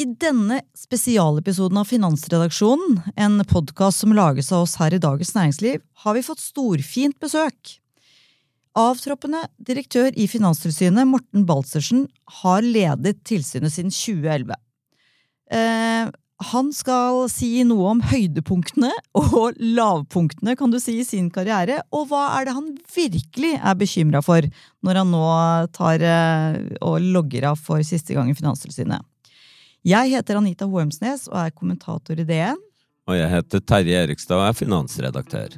I denne spesialepisoden av Finansredaksjonen, en podkast som lages av oss her i Dagens Næringsliv, har vi fått storfint besøk. Avtroppende direktør i Finanstilsynet, Morten Baltzersen, har ledet tilsynet siden 2011. Eh, han skal si noe om høydepunktene og lavpunktene kan du si, i sin karriere, og hva er det han virkelig er bekymra for når han nå tar eh, og logger av for siste gang i Finanstilsynet. Jeg heter Anita Hoemsnes og er kommentator i DN. Og jeg heter Terje Erikstad og er finansredaktør.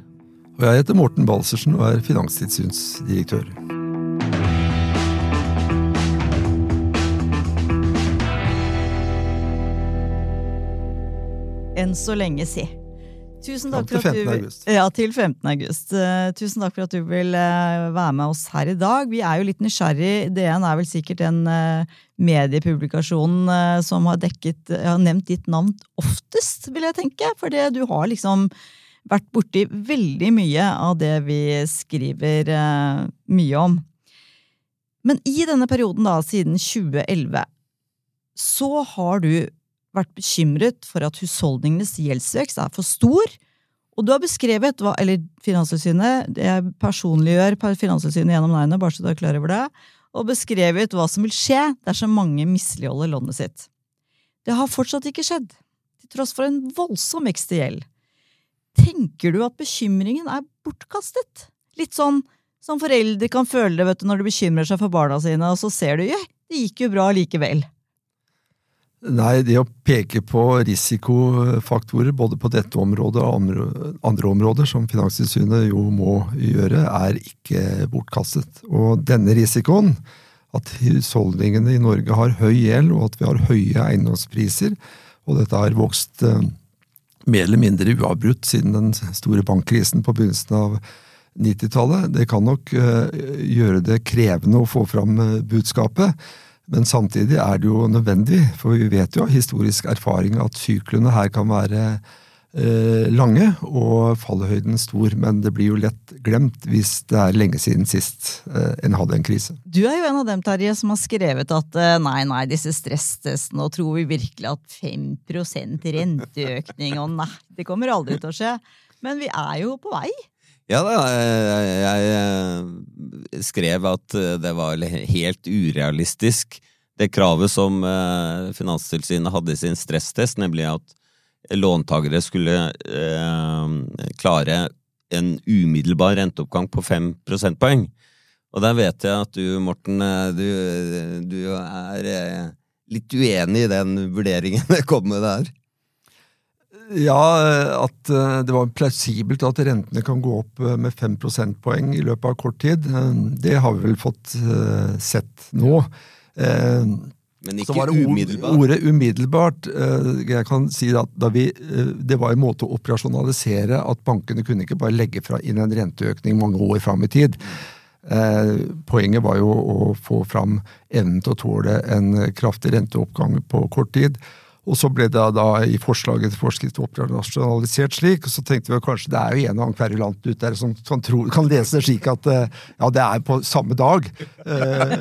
Og jeg heter Morten Balsersen og er finanstilsynsdirektør. Enn så lenge, si. Tusen takk til for at 15. du, august. Ja, til 15. august. Eh, tusen takk for at du vil eh, være med oss her i dag. Vi er jo litt nysgjerrig. DN er vel sikkert den mediepublikasjon mediepublikasjonen eh, som har dekket har nevnt ditt navn oftest, vil jeg tenke. For du har liksom vært borti veldig mye av det vi skriver mye om. Men i denne perioden, da, siden 2011, så har du vært bekymret for at husholdningenes gjeldsvekst er for stor, og du har beskrevet hva Eller Finanstilsynet, jeg personliggjør Finanstilsynet gjennom navnet, bare så du er klar over det, og beskrevet hva som vil skje dersom mange misligholder lånet sitt. Det har fortsatt ikke skjedd, til tross for en voldsom vekst i gjeld. Tenker du at bekymringen er bortkastet? Litt sånn som foreldre kan føle det vet du, når de bekymrer seg for barna sine, og så ser du ja, det gikk jo bra likevel. Nei, det å peke på risikofaktorer både på dette området og andre, områder, som Finanstilsynet jo må gjøre, er ikke bortkastet. Og denne risikoen, at husholdningene i Norge har høy gjeld, og at vi har høye eiendomspriser, og dette har vokst eh, mer eller mindre uavbrutt siden den store bankkrisen på begynnelsen av 90-tallet, det kan nok eh, gjøre det krevende å få fram eh, budskapet. Men samtidig er det jo nødvendig, for vi vet jo av historisk erfaring at syklene her kan være eh, lange og fallhøyden stor, men det blir jo lett glemt hvis det er lenge siden sist eh, en hadde en krise. Du er jo en av dem, Terje, som har skrevet at eh, nei, nei, disse stresstestene, og tror vi virkelig at 5 renteøkning, og nei, det kommer aldri til å skje. Men vi er jo på vei. Ja da, jeg, jeg skrev at eh, det var helt urealistisk, det kravet som eh, Finanstilsynet hadde i sin stresstest, nemlig at låntakere skulle eh, klare en umiddelbar renteoppgang på fem prosentpoeng. Og der vet jeg at du, Morten, du, du er litt uenig i den vurderingen det kom med der. Ja, at eh, det var plausibelt at rentene kan gå opp eh, med fem prosentpoeng i løpet av kort tid, eh, det har vi vel fått eh, sett nå. Ja. Men ikke var det ord- umiddelbart. Ordet umiddelbart. eh, Jeg kan si at da vi, eh, Det var en måte å operasjonalisere at bankene kunne ikke bare legge fra inn en renteøkning mange år fram i tid. Eh, Poenget var jo å få fram evnen til å tåle en kraftig renteoppgang på kort tid. Og så ble det da i forslaget til forskrift operasjonalisert slik, og så tenkte vi at kanskje det er jo en og annen kverulant ute der som kan, tro, kan lese det slik at eh, ja, det er på samme dag. Eh,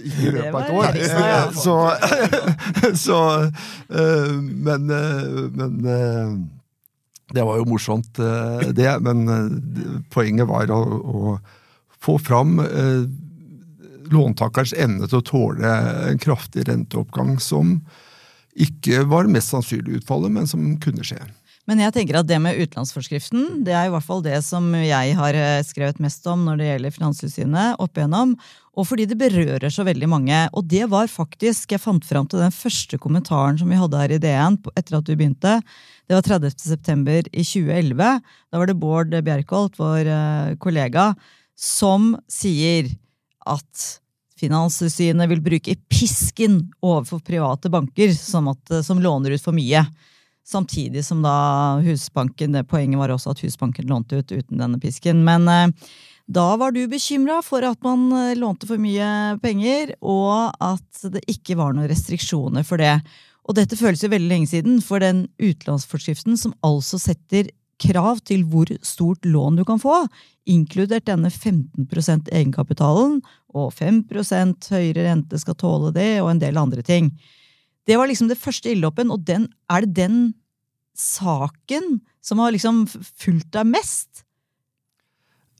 ikke i løpet av et år. Eh, Så, så eh, Men, eh, men det var jo morsomt, det. Men poenget var å, å få fram låntakerens evne til å tåle en kraftig renteoppgang som ikke var mest sannsynlig utfallet, men som kunne skje. Men jeg tenker at det med utenlandsforskriften, det er i hvert fall det som jeg har eh, skrevet mest om når det gjelder Finanstilsynet opp igjennom. og fordi det berører så veldig mange. Og det var faktisk Jeg fant fram til den første kommentaren som vi hadde her i DN etter at du begynte. Det var 30. september i 2011. Da var det Bård Bjerkholt, vår eh, kollega, som sier at Finanstilsynet vil bruke pisken overfor private banker som, at, som låner ut for mye. Samtidig som da Husbanken det Poenget var også at Husbanken lånte ut uten denne pisken. Men eh, da var du bekymra for at man eh, lånte for mye penger, og at det ikke var noen restriksjoner for det. Og dette føles jo veldig lenge siden, for den utenlandsforskriften som altså setter krav til hvor stort lån du kan få, inkludert denne 15% egenkapitalen, og 5% høyere rente skal tåle det, og en del andre ting. Det var liksom det første ildåpen, og den, er det den saken som har liksom fulgt deg mest?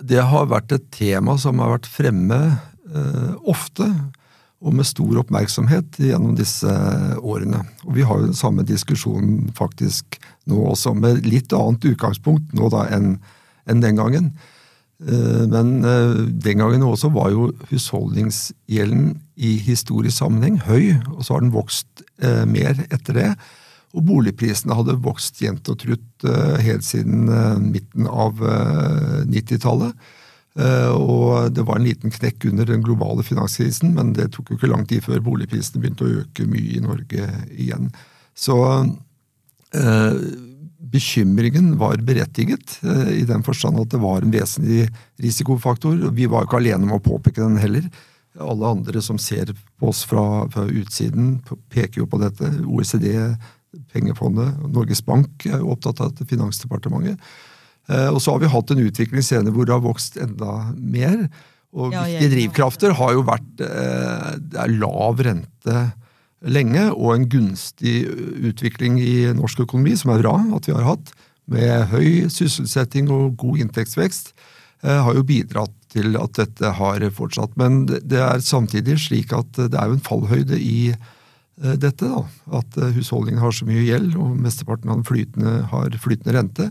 det har vært et tema som har vært fremme eh, ofte, og med stor oppmerksomhet gjennom disse årene. Og vi har jo den samme diskusjonen faktisk nå også, med litt annet utgangspunkt nå da enn en den gangen. Eh, men eh, den gangen også var jo husholdningsgjelden i historisk sammenheng høy, og så har den vokst eh, mer etter det. Og boligprisene hadde vokst jevnt og trutt helt siden midten av uh, 90-tallet. og det var en liten knekk under den globale finanskrisen, men det tok jo ikke lang tid før boligprisene begynte å øke mye i Norge igjen. Så bekymringen var berettiget, i den forstand at det var en vesentlig risikofaktor. Vi var ikke alene med å påpeke den heller. Alle andre som ser på oss fra, fra utsiden, peker jo på dette. OECD pengefondet, Norges Bank er jo opptatt av dette, Finansdepartementet. Eh, og så har vi hatt en utvikling senere hvor det har vokst enda mer. Og viktige drivkrafter har jo vært eh, det er lav rente lenge, og en gunstig utvikling i norsk økonomi, som er bra at vi har hatt, med høy sysselsetting og god inntektsvekst, eh, har jo bidratt til at dette har fortsatt. Men det er samtidig slik at det er jo en fallhøyde i Eh, dette. da, At eh, husholdningene har så mye gjeld, og mesteparten av den flytende, har flytende rente.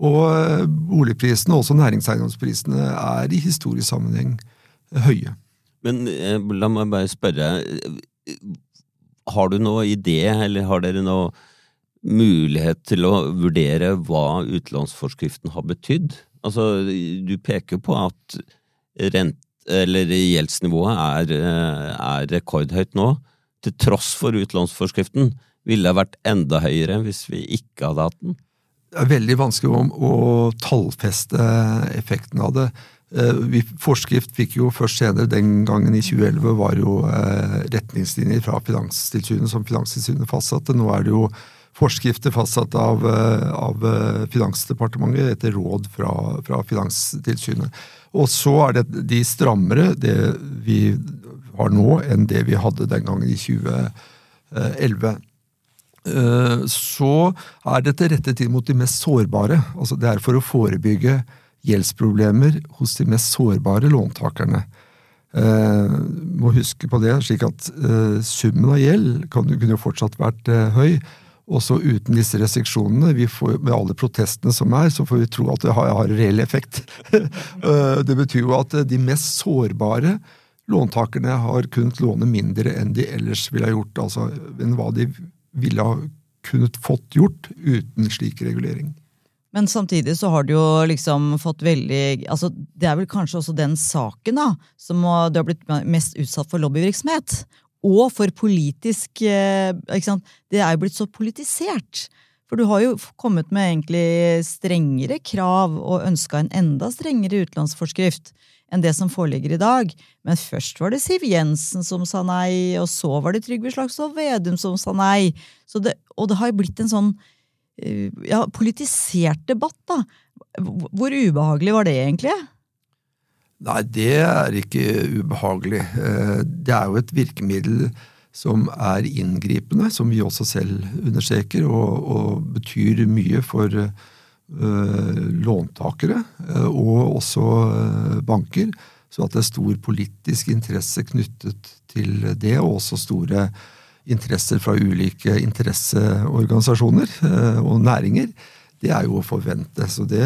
Og boligprisene, også næringseiendomsprisene, er i historisk sammenheng høye. Men la meg bare spørre, har du noe idé, eller har dere noe mulighet til å vurdere hva utlånsforskriften har betydd? Altså, du peker på at rent, gjeldsnivået er, er rekordhøyt nå til tross for utlånsforskriften, ville det vært enda høyere hvis vi ikke hadde hatt den? Det er veldig vanskelig å tallfeste effekten av det. Eh, vi, forskrift fikk jo først senere, den gangen i 2011, var jo eh, retningslinjer fra Finanstilsynet som Finanstilsynet fastsatte. Nå er det jo forskrifter fastsatt av, eh, av Finansdepartementet etter råd fra, fra Finanstilsynet. Og så er det de strammere, det vi har nå, enn det vi hadde den gangen i 2011. Eh, så er dette rettet inn mot de mest sårbare. altså Det er for å forebygge gjeldsproblemer hos de mest sårbare låntakerne. Eh, må huske på det, slik at eh, summen av gjeld kan, kunne fortsatt vært eh, høy. Også uten disse restriksjonene, får, med alle protestene som er, så får vi tro at det har, har reell effekt. Eh, det betyr jo at de mest sårbare låntakerne har kunnet låne mindre enn de ellers ville ha gjort, altså enn hva de ville ha kunnet fått gjort uten slik regulering. Men samtidig så har du jo liksom fått veldig altså Det er vel kanskje også den saken da, som du har blitt mest utsatt for lobbyvirksomhet. Og for politisk eh, ikke sant? Det er jo blitt så politisert. For du har jo kommet med egentlig strengere krav og ønska en enda strengere utenlandsforskrift enn det som foreligger i dag. Men først var det Siv Jensen som sa nei, og så var det Trygve Slagsvold Vedum som sa nei. Det, og det har jo blitt en sånn ja, politisert debatt, da. Hvor ubehagelig var det egentlig? Nei, det er ikke ubehagelig. Eh, det er jo et virkemiddel som er inngripende, som vi også selv understreker, og, og betyr mye for uh, låntakere eh, og også eh, banker. Så at det er stor politisk interesse knyttet til det, og også store interesser fra ulike interesseorganisasjoner og næringer, det er jo å forvente. Så det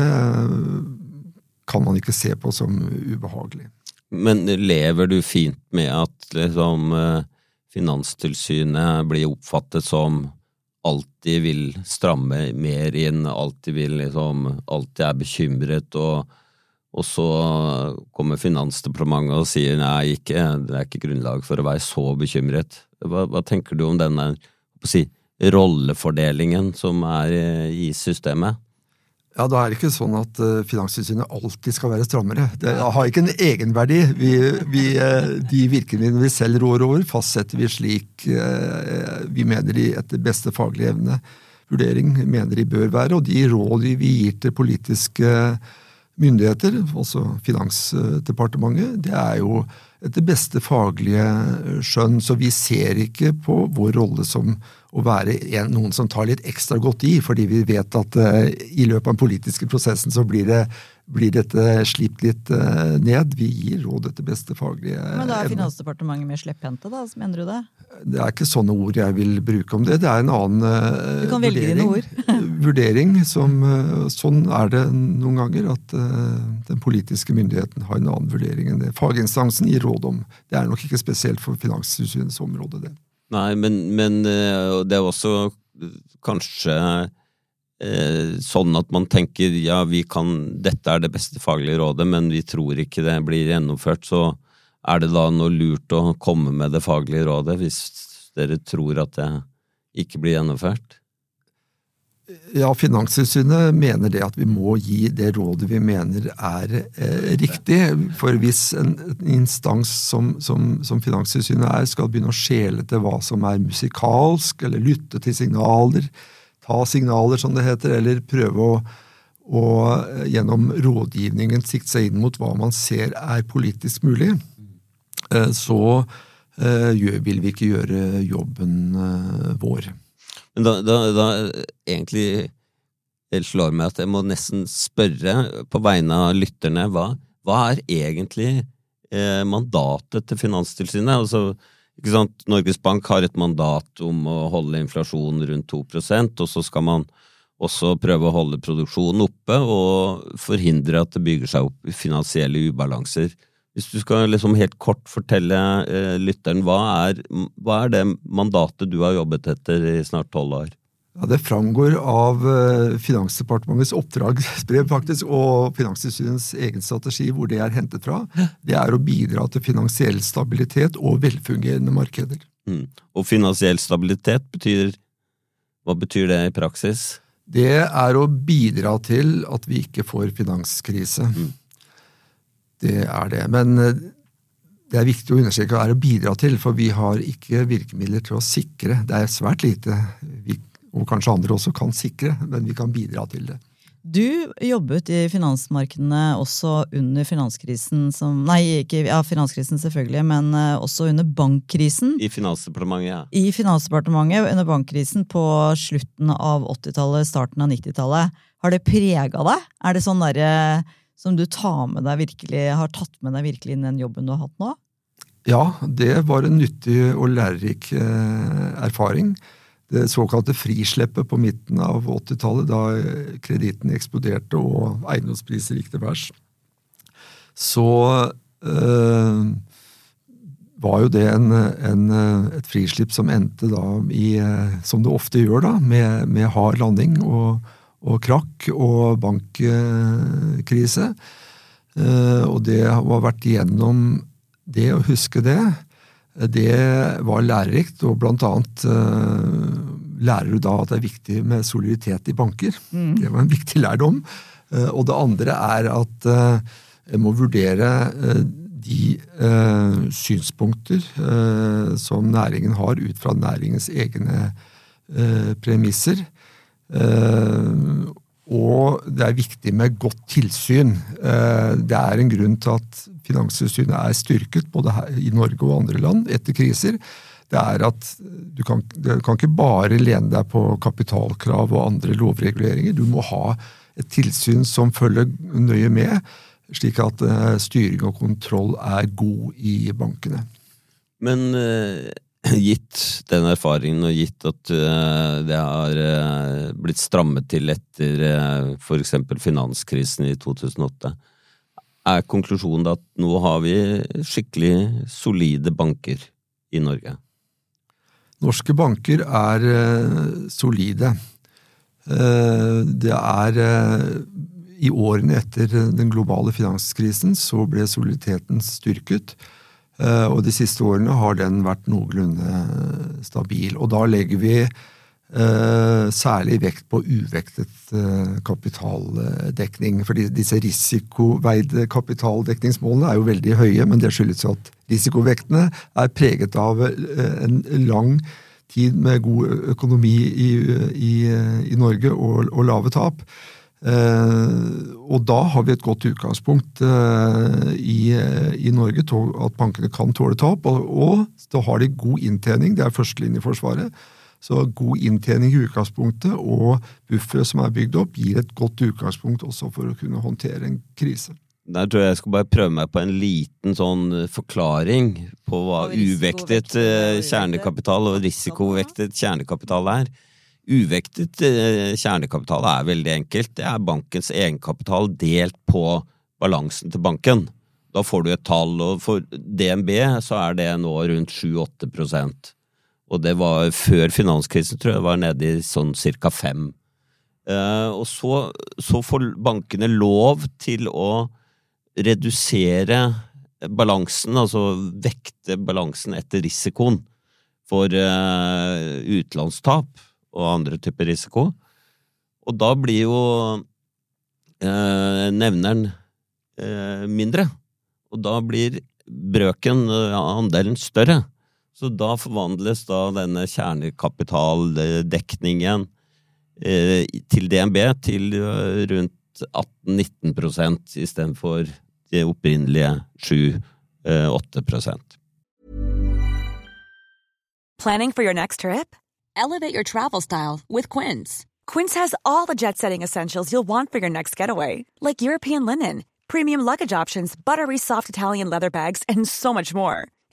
kan man ikke se på som ubehagelig. Men lever du fint med at liksom eh, Finanstilsynet blir oppfattet som alltid vil stramme mer inn, alltid vil liksom Alltid er bekymret, og, og så kommer Finansdepartementet og sier nei, ikke, det er ikke grunnlag for å være så bekymret. Hva, hva tenker du om denne si, rollefordelingen som er i systemet? Ja, Da er det ikke sånn at uh, Finanstilsynet alltid skal være strammere. Det har ikke en egenverdi. Vi, vi, uh, de virkemidlene vi selv rår over, fastsetter vi slik vi mener de etter beste faglige evne vurdering mener de bør være. Og de råd vi gir til politiske myndigheter, altså Finansdepartementet, det er jo etter beste faglige skjønn. Så vi ser ikke på vår rolle som å være en, noen som tar litt ekstra godt i, fordi vi vet at uh, i løpet av den politiske prosessen så blir, det, blir dette slipt litt uh, ned. Vi gir råd etter beste faglige Men da er Finansdepartementet mer slepphendte, da? Mener du det? Det er ikke sånne ord jeg vil bruke om det. Det er en annen uh, du kan velge vurdering. Dine ord. vurdering som, sånn er det noen ganger, at den politiske myndigheten har en annen vurdering enn det faginstansen gir råd om. Det er nok ikke spesielt for Finanstilsynets område, det. Nei, men, men eh, det er også kanskje eh, sånn at man tenker ja, vi kan, dette er det beste faglige rådet, men vi tror ikke det blir gjennomført, så er det da noe lurt å komme med det faglige rådet hvis dere tror at det ikke blir gjennomført? Ja, Finanstilsynet mener det at vi må gi det rådet vi mener er eh, riktig. For hvis en, en instans som, som, som, Finanstilsynet er, skal begynne å skjele til hva som er musikalsk, eller lytte til signaler, ta signaler, som det heter, eller prøve å, å gjennom rådgivningen sikte seg inn mot hva man ser er politisk mulig, eh, så eh, vil vi ikke gjøre jobben eh, vår. Men da, da, da egentlig slår meg at jeg må nesten spørre på vegne av lytterne, hva, hva er egentlig eh, mandatet til Finanstilsynet? Altså? Norges Bank har et mandat om å holde inflasjonen rundt 2% og så skal man også prøve å holde produksjonen oppe og forhindre at det bygger seg opp finansielle ubalanser. Hvis du skal liksom helt kort fortelle eh, lytteren, hva er, hva er, det mandatet du har jobbet etter i snart tolv år? Ja, Det framgår av eh, Finansdepartementets oppdragsbrev faktisk, og Finanstilsynets egen strategi, hvor det er hentet fra. Det er å bidra til finansiell stabilitet og velfungerende markeder. Mm. Og finansiell stabilitet betyr Hva betyr det i praksis? Det er å bidra til at vi ikke får finanskrise. Mm. Det er det. Men eh, det er viktig å understreke er å bidra til, for vi har ikke virkemidler til å sikre. Det er svært lite og kanskje andre også kan sikre, men vi kan bidra til det. Du jobbet i finansmarkedene også under finanskrisen som Nei, ikke ja, finanskrisen selvfølgelig, men eh, også under bankkrisen. I Finansdepartementet, ja. I Finansdepartementet under bankkrisen på slutten av 80-tallet, starten av 90-tallet. Har det prega deg? Er det sånn derre som du tar med deg virkelig, har tatt med deg virkelig inn den jobben du har hatt nå? Ja, det var en nyttig og lærerik eh, erfaring. Det såkalte frisleppet på midten av 80-tallet, da kreditten eksploderte og eiendomspriser gikk til værs, så øh, var jo det en, en, et frislipp som endte da i, som det ofte gjør, da, med, med hard landing. og og krakk og bankkrise. Uh, og det å ha vært igjennom det, å huske det, det var lærerikt. Og blant annet eh, lærer du da at det er viktig med soliditet i banker. Mm. Det var en viktig lærdom. Eh, og det andre er at jeg må vurdere de synspunkter som næringen har ut fra næringens egne premisser. Og det er viktig med godt tilsyn. Det er en grunn til at Finanstilsynet er styrket både her i Norge og andre land etter kriser. Det er at du kan, du kan ikke bare lene deg på kapitalkrav og andre lovreguleringer. Du må ha et tilsyn som følger nøye med, slik at uh, styring og kontroll er god i bankene. Men gitt den erfaringen og gitt at uh, det har blitt strammet til etter f.eks. finanskrisen i 2008, er konklusjonen at nå har vi skikkelig solide banker i Norge? Norske banker er uh, solide. Uh, det er uh, I årene etter den globale finanskrisen så ble soliditeten styrket. Og de siste årene har den vært noenlunde stabil. Og da legger vi særlig vekt på uvektet uh, kapitaldekning. fordi disse risikoveide kapitaldekningsmålene er jo veldig høye, men det skyldes at risikovektene er preget av uh, en lang tid med god økonomi i, i, i Norge og, og, lave tap. og da har vi et godt utgangspunkt i, i, Norge at bankene kan tåle tap, og, og da har de god inntjening, det er førstelinjeforsvaret. Så god inntjening i utgangspunktet og buffere som er bygd opp, gir et godt utgangspunkt også for å kunne håndtere en krise. Der tror jeg jeg skal bare prøve meg på en liten sånn eh, forklaring på hva uvektet eh, kjernekapital og risikovektet kjernekapital er. Uvektet eh, kjernekapital er veldig enkelt. Det er bankens egenkapital delt på balansen til banken. Da får du et tall, og for DNB så er det nå rundt 7-8 og det var før finanskrisen, tror jeg, var nede i sånn cirka fem. Eh, og så, så, får bankene lov til å redusere balansen, altså vekte balansen etter risikoen for eh, utenlandstap og andre typer risiko. Og da blir jo eh, nevneren eh, mindre. Og da blir brøken, eh, andelen, større. Så da forvandles da denne kjernekapitaldekningen eh, til DNB til eh, rundt 18-19% istedenfor de opprinnelige 7-8 eh, Planning for your next trip? Elevate your travel style with Quince. Quince has all the jet setting essentials you'll want for your next getaway, like European linen, premium luggage options, buttery soft Italian leather bags, and so much more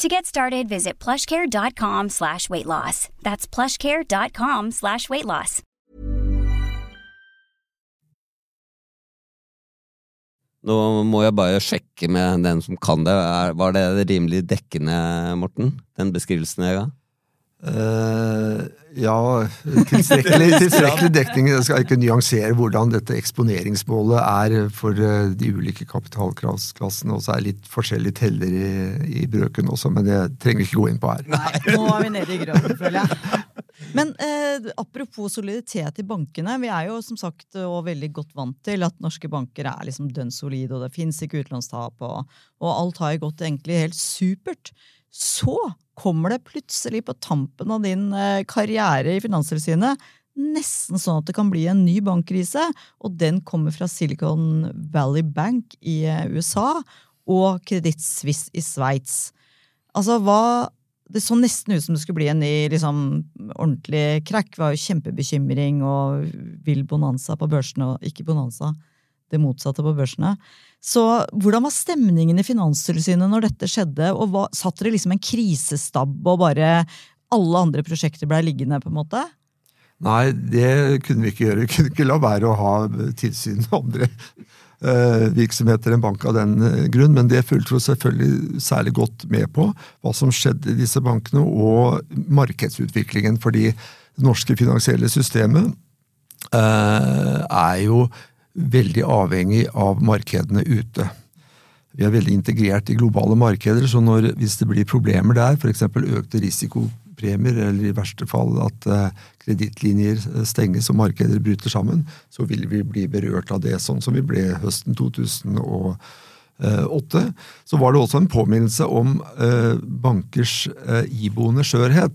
To get started, visit plushcare.com slash weight loss. That's plushcare.com slash weight loss. Nå må jeg bare sjekke med den som kan det. Var det rimelig dekkende, Morten? Den beskrivelsen jeg ga? Uh, ja, tilstrekkelig, tilstrekkelig, dekning. Jeg skal ikke nyansere hvordan dette eksponeringsmålet er for uh, de ulike kapitalkravsklassene. Og så er det litt forskjellige teller i, i, brøken også, men det trenger vi ikke gå inn på her. Nei, nå er vi nede i grøten, føler jeg. Men eh, apropos soliditet i bankene. Vi er jo som sagt og veldig godt vant til at norske banker er liksom dønn solide, og det fins ikke utlånstap, og, og alt har gått egentlig helt supert. Så kommer det plutselig på tampen av din eh, karriere i Finanstilsynet nesten sånn at det kan bli en ny bankkrise, og den kommer fra Silicon Valley Bank i eh, USA og Credit Suisse i Sveits. Altså, hva Det så nesten ut som det skulle bli en ny liksom, ordentlig krakk. Det var jo kjempebekymring og vill bonanza på børsene, og ikke bonanza, det motsatte på børsene. Så hvordan var stemningen i Finanstilsynet når dette skjedde, og hva, satt dere liksom en krisestab og bare alle andre prosjekter blei liggende, på en måte? Nei, det kunne vi ikke gjøre. Vi kunne ikke la være å ha tilsyn med andre eh, virksomheter enn bank av den eh, grunn, men det fulgte vi selvfølgelig særlig godt med på hva som skjedde i disse bankene, og markedsutviklingen. Fordi det norske finansielle systemet eh, er jo veldig avhengig av markedene ute. Vi er veldig integrert i globale markeder, så når, hvis det blir problemer der, f.eks. økte risikopremier, eller i verste fall at uh, kredittlinjer stenges og markeder bryter sammen, så vil vi bli berørt av det, sånn som vi ble høsten 2008. Så var det også en påminnelse om bankers iboende skjørhet.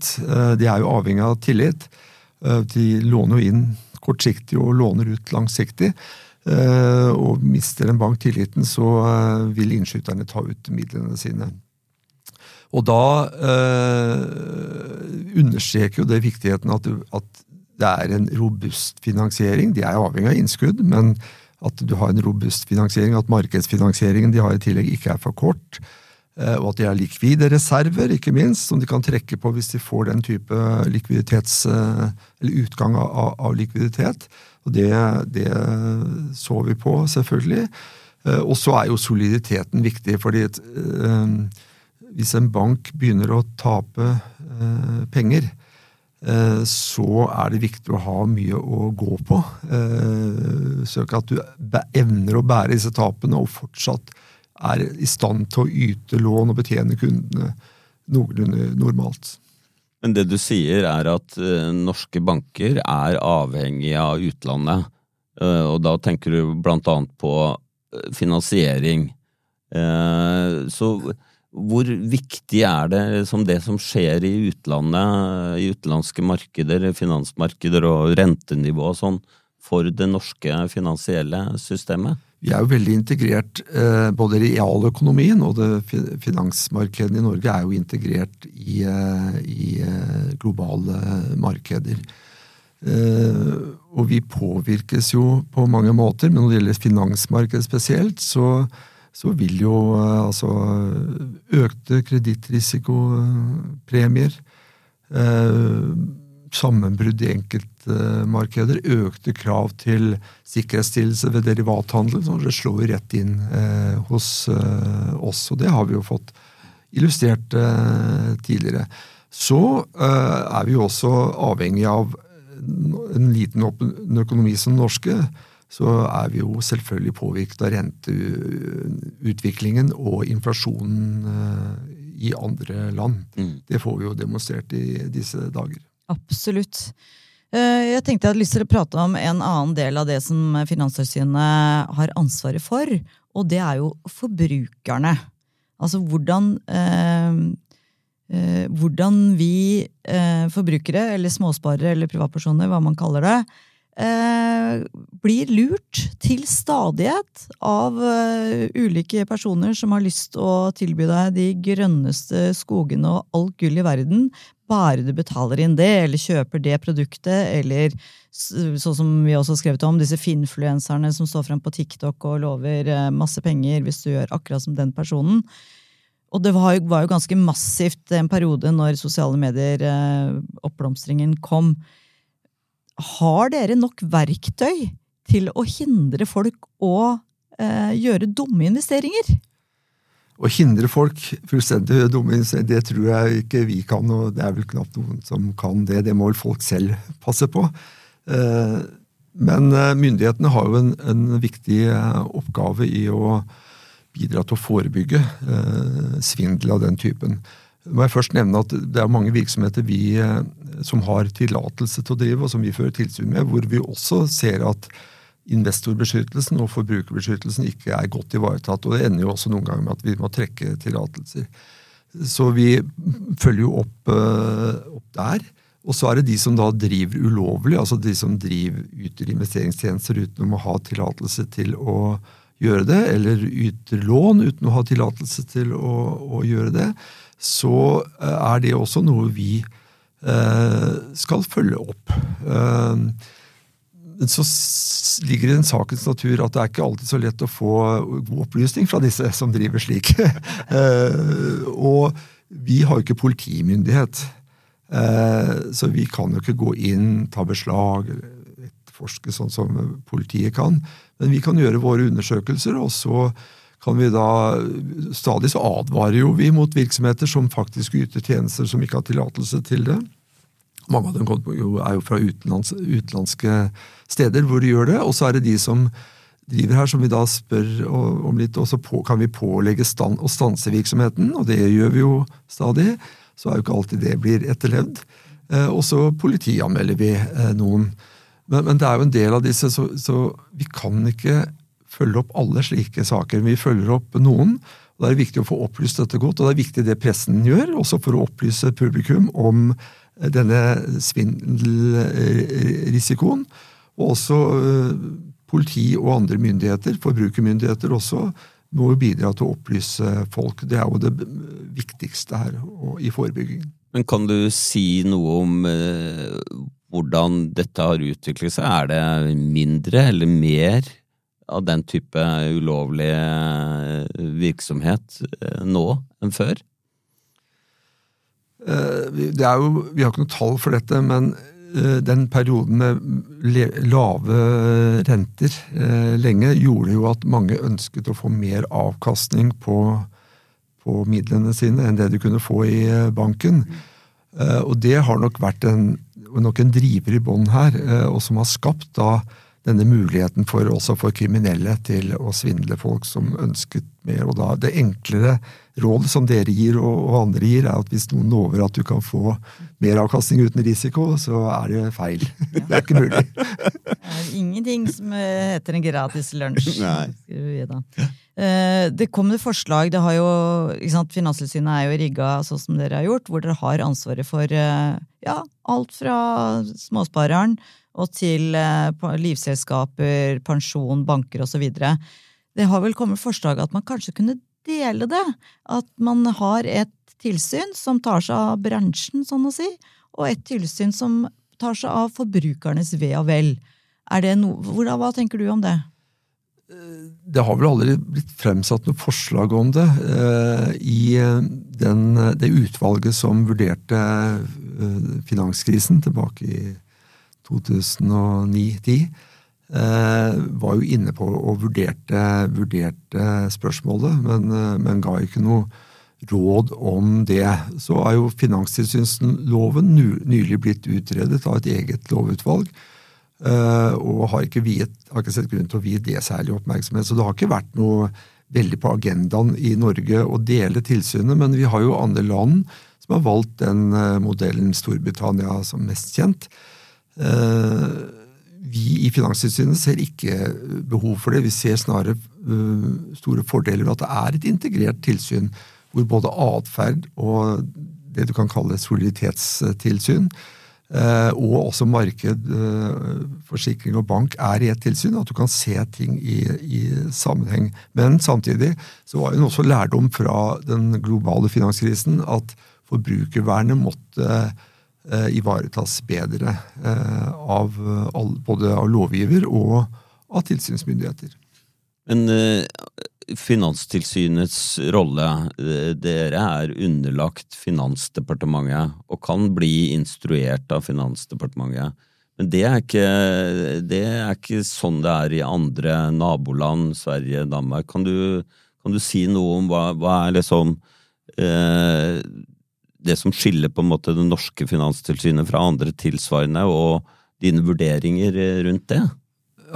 De er jo avhengig av tillit. De låner jo inn kortsiktig og låner ut langsiktig. Eh, og mister en bank tilliten, så eh, vil innskyterne ta ut midlene sine. Og da eh, understreker jo det viktigheten at, at, det er en robust finansiering. De er avhengig av innskudd, men at du har en robust finansiering, at markedsfinansieringen de har i tillegg ikke er for kort. Eh, og at de har likvide reserver, ikke minst, som de kan trekke på hvis de får den type likviditets, eller utgang av, av likviditet. Og det, det så vi på, selvfølgelig. Eh, og så er jo soliditeten viktig, fordi eh, hvis en bank begynner å tape eh, penger, så er det viktig å ha mye å gå på. Så at du evner å bære disse tapene og fortsatt er i stand til å yte lån og betjene kundene noenlunde normalt. Men det du sier er at uh, norske banker er avhengige av utlandet. Uh, og da tenker du blant annet på uh, finansiering. så hvor viktig er det som det som skjer i utlandet, i utenlandske markeder, finansmarkeder og rentenivå og sånn, for det norske finansielle systemet? Vi er jo veldig integrert. Eh, både realøkonomien og det finansmarkedet i Norge er jo integrert i, eh, i eh, globale markeder. Og vi påvirkes jo på mange måter, men når det gjelder finansmarkedet spesielt, så, så vil jo altså økte kredittrisikopremier sammenbrudd i enkeltmarkeder, økte krav til sikkerhetsstillelse ved derivathandel, så det slår rett inn eh, hos eh, oss. Og det har vi jo fått illustrert eh, tidligere. Så er vi jo også avhengig av en liten økonomi som den norske. Så er vi jo selvfølgelig påvirket av renteutviklingen og inflasjonen i andre land. Mm. Det får vi jo demonstrert i disse dager. Absolutt. Eh, jeg tenkte jeg hadde lyst til å prate om en annen del av det som Finanstilsynet har ansvaret for, og det er jo forbrukerne. Altså hvordan eh, eh, hvordan vi forbrukere, eller småsparere eller privatpersoner, hva man kaller det, blir lurt til stadighet av ulike personer som har lyst å tilby deg de grønneste skogene og alt gull i verden, bare du betaler inn det, eller kjøper det produktet, eller sånn som vi også har skrevet om, disse finfluenserne som står frem på TikTok og lover eh, masse penger hvis du gjør akkurat som den personen. Og det var jo, var jo ganske massivt en periode når sosiale medier, eh, kom. Har dere nok verktøy til å hindre folk å eh, gjøre dumme investeringer? Å hindre folk fullstendig dumme det tror jeg ikke vi kan, og det er vel knapt noen som kan det. Det må vel folk selv passe på. Eh, men eh, myndighetene har jo en, en viktig eh, oppgave i å bidra til å forebygge svindel av den typen. Må jeg først nevne at Det er mange virksomheter vi som har tillatelse til å drive, og som vi fører tilsyn med, hvor vi også ser at investorbeskyttelsen og forbrukerbeskyttelsen ikke er godt ivaretatt. og Det ender jo også noen ganger med at vi må trekke tillatelser. Så vi følger jo opp, uh, opp, der. Og så er det de som da driver ulovlig, altså de som driver yter investeringstjenester uten å ha tillatelse til å gjøre det, eller yter lån uten å ha tillatelse til å, å, gjøre det, så uh, er det også noe vi uh, skal følge opp. Uh, så ligger det i den sakens natur at det er ikke alltid så lett å få god opplysning fra disse som driver slik. Eh, og vi har jo ikke politimyndighet, eh, så vi kan jo ikke gå inn, ta beslag, etterforske sånn som politiet kan. Men vi kan gjøre våre undersøkelser, og så kan vi da Stadig så advarer jo vi mot virksomheter som faktisk yter tjenester som ikke har tillatelse til det. Mange av dem er jo fra utenlands, utenlandske steder hvor de gjør det, og så er det de som driver her, som vi da spør om litt, og så kan vi pålegge stand, å stanse virksomheten, og det gjør vi jo stadig. Så er jo ikke alltid det blir etterlevd. Eh, og så politianmelder vi eh, noen. Men, men, det er jo en del av disse, så, så vi kan ikke følge opp alle slike saker. Vi følger opp noen. og Det er viktig å få opplyst dette godt, og det er viktig det pressen gjør, også for å opplyse publikum om denne svindelrisikoen. Og også eh, politi og andre myndigheter, forbrukermyndigheter også, må bidra til å opplyse folk. Det er jo det viktigste her i forebyggingen. Men kan du si noe om eh, hvordan dette har utviklet seg? Er det mindre eller mer av den type ulovlig eh, virksomhet nå enn før? Eh, det er jo, vi har ikke noe tall for dette, men den perioden med lave renter lenge gjorde jo at mange ønsket å få mer avkastning på, på midlene sine enn det de kunne få i banken. Og det har nok vært en, nok en driver i bånn her, og som har skapt da denne muligheten for også for kriminelle til å svindle folk som ønsket mer. og da Det enklere rådet som dere gir og, og andre gir, er at hvis noen lover at du kan få mer avkastning uten risiko, så er det feil. Ja. Det er ikke mulig. Det er ingenting som heter en gratis lunsj. Eh, det kommer forslag, det har jo, sant, Finanstilsynet er jo rigga sånn som dere har gjort, hvor dere har ansvaret for eh, ja, alt fra småspareren og til eh, livselskaper, pensjon, banker osv. Det har vel kommet forslag at man kanskje kunne dele det. At man har et tilsyn som tar seg av bransjen, sånn å si, og et tilsyn som tar seg av forbrukernes ve og vel. No, hva tenker du om det? Eh, det har vel aldri blitt fremsatt noe forslag om det. Eh, I den, det utvalget som vurderte finanskrisen tilbake i 2008 2009-2010, eh, var jo inne på og vurderte, vurderte spørsmålet, men, eh, men, ga ikke noe råd om det. Så er jo finanstilsynsloven nylig blitt utredet av et eget lovutvalg. Eh, og har ikke, viet, har ikke sett grunn til å vie det særlig oppmerksomhet. Så det har ikke vært noe veldig på agendaen i Norge å dele tilsynet, men vi har jo andre land som har valgt den modellen, Storbritannia som mest kjent, Eh, vi i Finanstilsynet ser ikke behov for det. Vi ser snarere eh, store fordeler ved at det er et integrert tilsyn, hvor både atferd og det du kan kalle soliditetstilsyn, eh, og også marked, forsikring og bank er i et tilsyn. At du kan se ting i, i sammenheng. Men samtidig så var det også lærdom fra den globale finanskrisen at forbrukervernet måtte ivaretas bedre eh, av både av lovgiver og av tilsynsmyndigheter. Men eh, Finanstilsynets rolle, dere er underlagt Finansdepartementet og kan bli instruert av Finansdepartementet. Men det er ikke, det er ikke sånn det er i andre naboland, Sverige, Danmark. Kan du, kan du si noe om hva, hva er liksom eh, det som skiller på en måte det norske finanstilsynet fra andre tilsvarende, og dine vurderinger rundt det?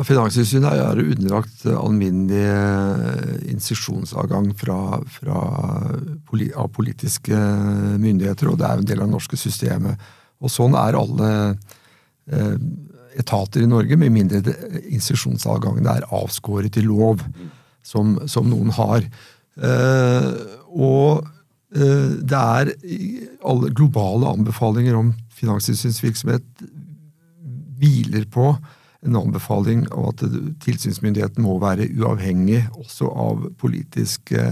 Finanstilsynet er underlagt alminnelig eh, instruksjonsadgang av politiske myndigheter, og det er en del av det norske systemet. Og sånn er alle eh, etater i Norge, med mindre instruksjonsadgangen er avskåret i lov, som, som noen har. Eh, og Eh, det er alle globale anbefalinger om finanstilsynsvirksomhet hviler på en anbefaling av at tilsynsmyndigheten må være uavhengig også av politiske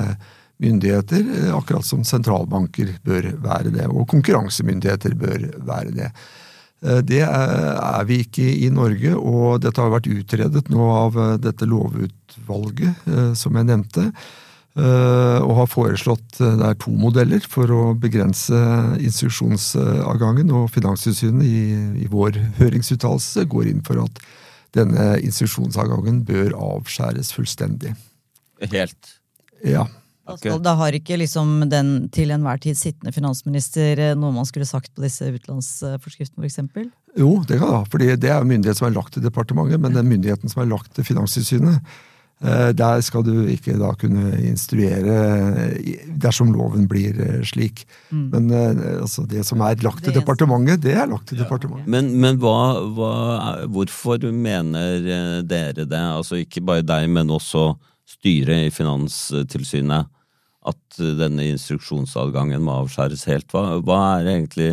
myndigheter, eh, akkurat som sentralbanker bør være det, og konkurransemyndigheter bør være det. Eh, det er vi ikke i Norge, og dette har vært utredet nå av dette lovutvalget som jeg nevnte. Eh, og har foreslått eh, det er to modeller for å begrense instruksjonsadgangen. Og Finanstilsynet i, i vår høringsuttalelse går inn for at denne instruksjonsadgangen bør avskjæres fullstendig. Helt. Ja. Da, skal, da har ikke liksom den til enhver tid sittende finansminister eh, noe man skulle sagt på disse utenlandsforskriftene, f.eks.? Jo, det kan det ha. fordi det er myndighet som er lagt til departementet, men den myndigheten som er lagt til Finanstilsynet, der skal du ikke da kunne instruere eh, dersom loven blir slik. Mm. Men altså, det som er lagt til departementet, det er lagt til ja. departementet. Men, men hva, hva, hvorfor mener dere det? Altså ikke bare deg, men også styret i Finanstilsynet at denne instruksjonsadgangen må avskjæres helt. Hva, hva, er egentlig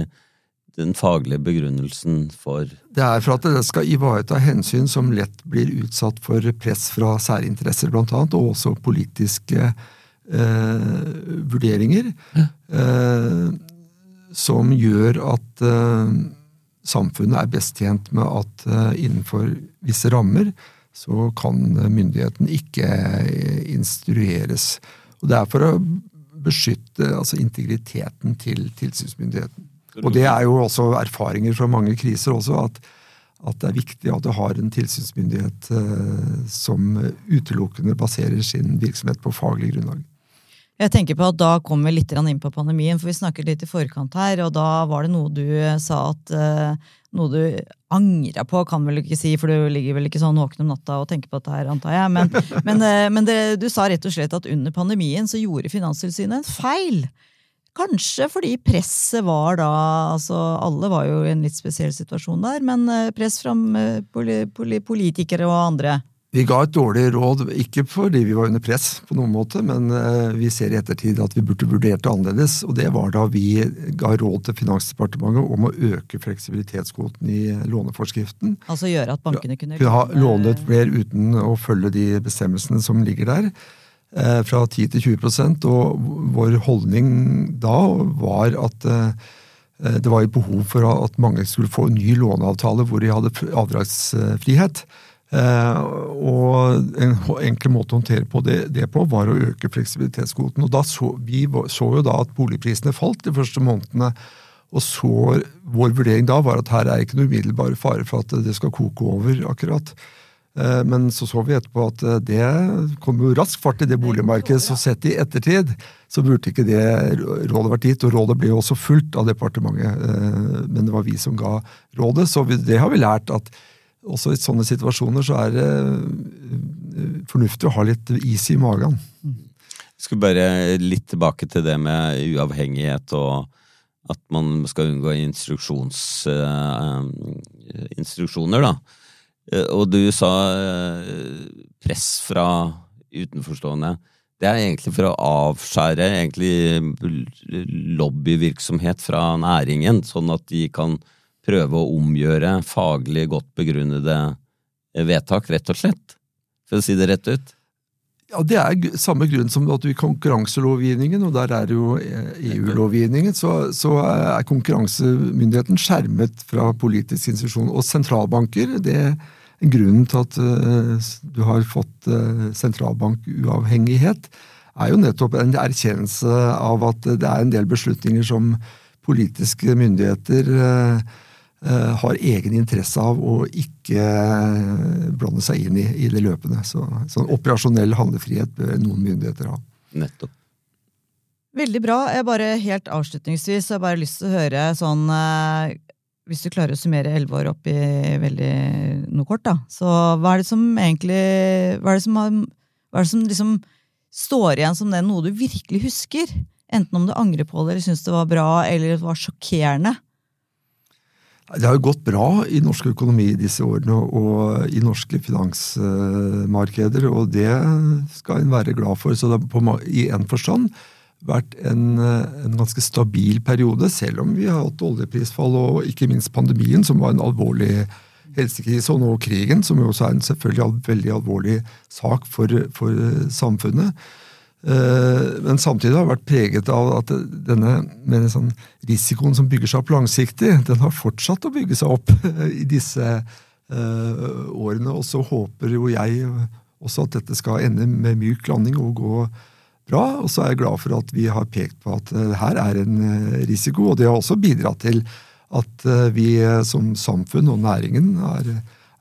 den faglige begrunnelsen for Det er for at det skal ivareta hensyn som lett blir utsatt for press fra særinteresser, blant annet, og også politiske eh, vurderinger. Eh, som gjør at eh, samfunnet er best tjent med at eh, innenfor visse rammer så kan myndigheten ikke instrueres. Og Det er for å beskytte altså integriteten til tilsynsmyndigheten. Og det er jo også erfaringer fra mange kriser også, at, at det er viktig at du har en tilsynsmyndighet eh, som utelukkende baserer sin virksomhet på faglig grunnlag. Jeg tenker på at Da kommer vi litt inn på pandemien, for vi snakket litt i forkant her, og da var det noe du sa at eh, noe du angra på, kan vel ikke si, for du ligger vel ikke sånn våken om natta og tenker på dette her, antar jeg. Men, men, eh, men det, du sa rett og slett at under pandemien så gjorde Finanstilsynet en feil. Kanskje fordi presset var da altså Alle var jo i en litt spesiell situasjon der, men eh, press fra eh, politikere og andre. Vi ga et dårlig råd, ikke fordi vi var under press, på noen måte, men eh, vi ser i ettertid at vi burde vurdert det annerledes. og Det var da vi ga råd til Finansdepartementet om å øke fleksibilitetskvoten i låneforskriften. Altså gjøre at bankene kunne ha lånet flere uten å følge de bestemmelsene som ligger der. Eh, fra 10 til 20% og vår holdning da var at eh, det var et behov for at mange skulle få en ny låneavtale hvor de hadde avdragsfrihet. Eh, og en enkel måte å håndtere på det, det, på var å øke fleksibilitetskvoten. og da så, Vi så jo da at boligprisene falt de første månedene. Og så Vår vurdering da var at her er ikke noe umiddelbar fare for at det skal koke over. akkurat. Eh, men så så vi etterpå at eh, det kom jo rask fart i det boligmarkedet, så sett i ettertid så burde ikke det rådet vært gitt. Og rådet ble jo også fulgt av departementet, men det var vi som ga rådet. Så det har vi lært at også i sånne situasjoner så er det eh, fornuftig å ha litt is i magen. Jeg skulle bare litt tilbake til det med uavhengighet og at man skal unngå instruksjons, instruksjoner, da. Uh, og du sa uh, press fra utenforstående. Det er egentlig for å avskjære egentlig lobbyvirksomhet fra næringen, sånn at de kan prøve å omgjøre faglig godt begrunnede vedtak, rett og slett? For å si det rett ut? Ja, Det er samme grunn som at i konkurranselovgivningen, og der er jo EU-lovgivningen, så, så, er konkurransemyndigheten skjermet fra politisk institusjon. Og sentralbanker, det er grunnen til at uh, du har fått uh, sentralbankuavhengighet, er jo nettopp en erkjennelse av at det er en del beslutninger som politiske myndigheter Eh, har egen interesse av å ikke eh, blande seg inn i, i det løpende. Så, sånn operasjonell handlefrihet bør noen myndigheter ha. Nettopp. Veldig bra. Jeg bare Helt avslutningsvis har jeg bare lyst til å høre sånn eh, Hvis du klarer å summere elleve år opp i veldig noe kort, da. Så hva er det som egentlig Hva er det som, har, er det som liksom står igjen som det noe du virkelig husker? Enten om du angrer på det eller syns det var bra eller det var sjokkerende. Det har jo gått bra i norsk økonomi disse årene, og i norske finansmarkeder, og det skal en være glad for. Så på, i en forstand vært en, en, ganske stabil periode, selv om vi har hatt oljeprisfall og ikke minst pandemien, som var en alvorlig helsekrise, og nå krigen, som jo også er en selvfølgelig veldig alvorlig sak for, for samfunnet. Eh, men samtidig har det vært preget av at denne sånn risikoen som bygger seg opp langsiktig, den har fortsatt å bygge seg opp i disse eh, årene. Og så håper jo jeg også at dette skal ende med myk landing og gå bra. Og så er jeg glad for at vi har pekt på at eh, her er en risiko, og det har også bidratt til at vi som samfunn og næringen er,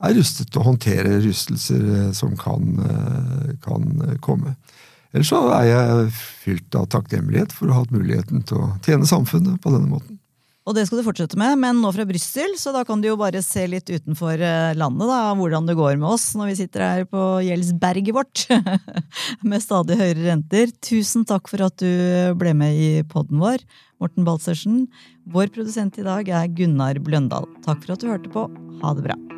er rustet til å håndtere rystelser som kan, kan komme. Ellers så er jeg fylt av takknemlighet for å ha hatt muligheten til å tjene samfunnet på denne måten. Og det skal du fortsette med, men nå fra Brussel, så da kan du jo bare se litt utenfor eh, landet da, hvordan det går med oss når vi sitter her på gjeldsberget vårt med stadig høyere renter. Tusen takk for at du ble med i podden vår, Morten Balsersen. Vår produsent i dag er Gunnar Bløndal. Takk for at du hørte på. Ha det bra.